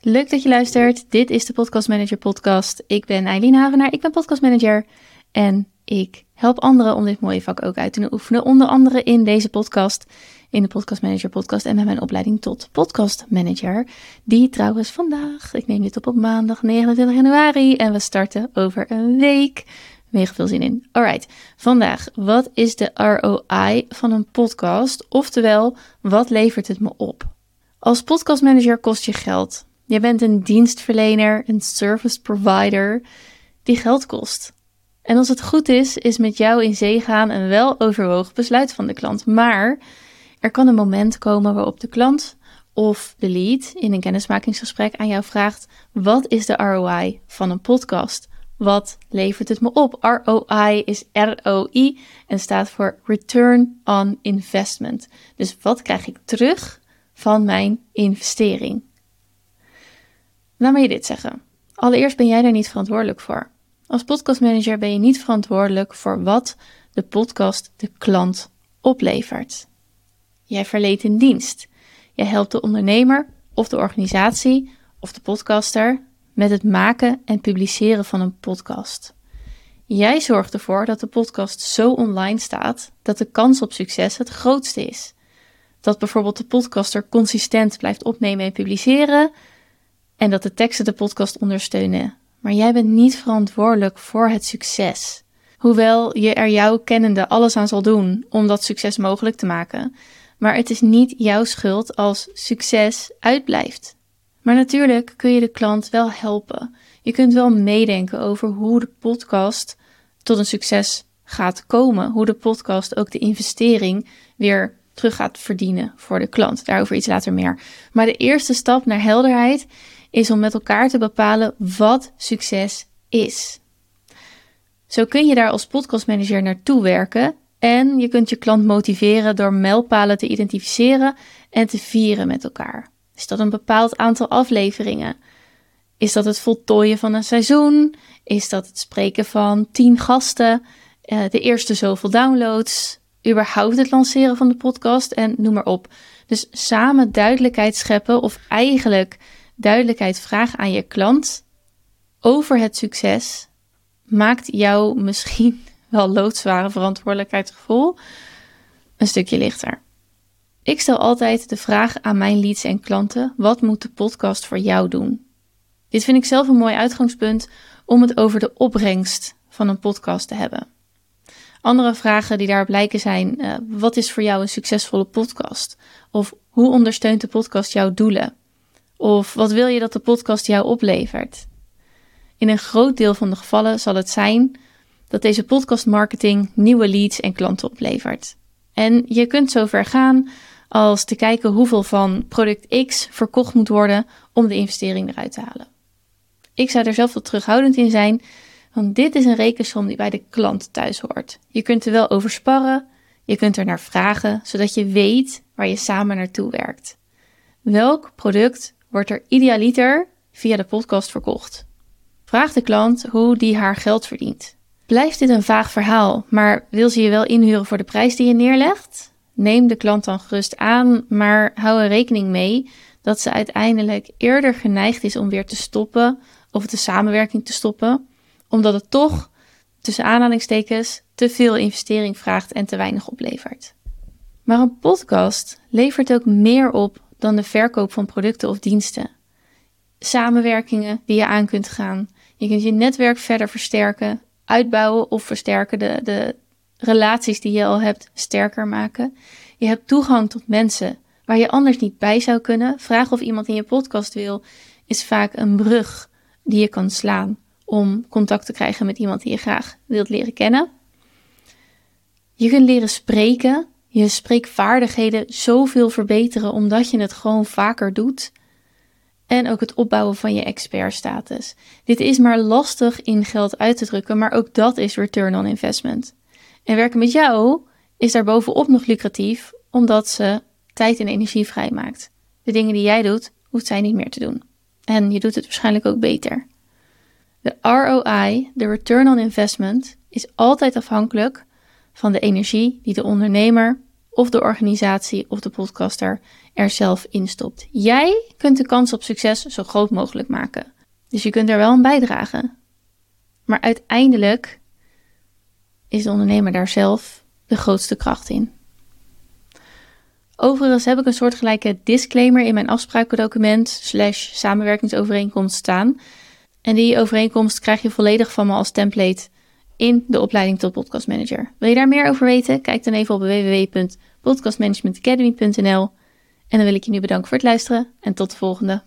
Leuk dat je luistert. Dit is de Podcast Manager Podcast. Ik ben Eileen Havenaar, ik ben Podcast Manager en ik help anderen om dit mooie vak ook uit te oefenen. Onder andere in deze podcast, in de Podcast Manager Podcast en met mijn opleiding tot Podcast Manager. Die trouwens vandaag, ik neem dit op op maandag 29 januari en we starten over een week. Mega veel zin in. Alright, vandaag, wat is de ROI van een podcast? Oftewel, wat levert het me op? Als podcastmanager kost je geld. Je bent een dienstverlener, een service provider die geld kost. En als het goed is, is met jou in zee gaan een wel overwogen besluit van de klant. Maar er kan een moment komen waarop de klant of de lead in een kennismakingsgesprek aan jou vraagt: wat is de ROI van een podcast? Wat levert het me op? ROI is ROI en staat voor Return on Investment. Dus wat krijg ik terug van mijn investering? Laat me je dit zeggen. Allereerst ben jij daar niet verantwoordelijk voor. Als podcastmanager ben je niet verantwoordelijk voor wat de podcast de klant oplevert. Jij verleent een dienst. Jij helpt de ondernemer of de organisatie of de podcaster met het maken en publiceren van een podcast. Jij zorgt ervoor dat de podcast zo online staat dat de kans op succes het grootste is. Dat bijvoorbeeld de podcaster consistent blijft opnemen en publiceren en dat de teksten de podcast ondersteunen. Maar jij bent niet verantwoordelijk voor het succes. Hoewel je er jouw kennende alles aan zal doen om dat succes mogelijk te maken. Maar het is niet jouw schuld als succes uitblijft. Maar natuurlijk kun je de klant wel helpen. Je kunt wel meedenken over hoe de podcast tot een succes gaat komen. Hoe de podcast ook de investering weer terug gaat verdienen voor de klant. Daarover iets later meer. Maar de eerste stap naar helderheid is om met elkaar te bepalen wat succes is. Zo kun je daar als podcastmanager naartoe werken en je kunt je klant motiveren door mijlpalen te identificeren en te vieren met elkaar. Is dat een bepaald aantal afleveringen? Is dat het voltooien van een seizoen? Is dat het spreken van tien gasten? Uh, de eerste zoveel downloads? Überhaupt het lanceren van de podcast en noem maar op. Dus samen duidelijkheid scheppen of eigenlijk duidelijkheid vragen aan je klant over het succes maakt jou misschien wel loodzware verantwoordelijkheidsgevoel een stukje lichter. Ik stel altijd de vraag aan mijn leads en klanten: wat moet de podcast voor jou doen? Dit vind ik zelf een mooi uitgangspunt om het over de opbrengst van een podcast te hebben. Andere vragen die daarop lijken zijn: uh, wat is voor jou een succesvolle podcast? Of hoe ondersteunt de podcast jouw doelen? Of wat wil je dat de podcast jou oplevert? In een groot deel van de gevallen zal het zijn dat deze podcast marketing nieuwe leads en klanten oplevert. En je kunt zover gaan als te kijken hoeveel van product X verkocht moet worden om de investering eruit te halen. Ik zou er zelf wat terughoudend in zijn, want dit is een rekensom die bij de klant thuis hoort. Je kunt er wel over sparren, je kunt er naar vragen, zodat je weet waar je samen naartoe werkt. Welk product wordt er idealiter via de podcast verkocht. Vraag de klant hoe die haar geld verdient. Blijft dit een vaag verhaal, maar wil ze je wel inhuren voor de prijs die je neerlegt? Neem de klant dan gerust aan, maar hou er rekening mee dat ze uiteindelijk eerder geneigd is om weer te stoppen of de samenwerking te stoppen, omdat het toch, tussen aanhalingstekens, te veel investering vraagt en te weinig oplevert. Maar een podcast levert ook meer op dan de verkoop van producten of diensten. Samenwerkingen die je aan kunt gaan. Je kunt je netwerk verder versterken, uitbouwen of versterken, de, de relaties die je al hebt sterker maken. Je hebt toegang tot mensen waar je anders niet bij zou kunnen. Vraag of iemand in je podcast wil, is vaak een brug die je kan slaan om contact te krijgen met iemand die je graag wilt leren kennen. Je kunt leren spreken je spreekvaardigheden zoveel verbeteren omdat je het gewoon vaker doet. En ook het opbouwen van je expertstatus. Dit is maar lastig in geld uit te drukken, maar ook dat is return on investment. En werken met jou is daarbovenop nog lucratief, omdat ze tijd en energie vrijmaakt. De dingen die jij doet, hoeft zij niet meer te doen. En je doet het waarschijnlijk ook beter. De ROI, de return on investment, is altijd afhankelijk van de energie die de ondernemer of de organisatie of de podcaster er zelf in stopt. Jij kunt de kans op succes zo groot mogelijk maken. Dus je kunt er wel aan bijdragen. Maar uiteindelijk is de ondernemer daar zelf de grootste kracht in. Overigens heb ik een soortgelijke disclaimer in mijn afsprakendocument slash samenwerkingsovereenkomst staan. En die overeenkomst krijg je volledig van me als template in de opleiding tot Podcast Manager. Wil je daar meer over weten? Kijk dan even op www.podcastmanagementacademy.nl. En dan wil ik je nu bedanken voor het luisteren en tot de volgende.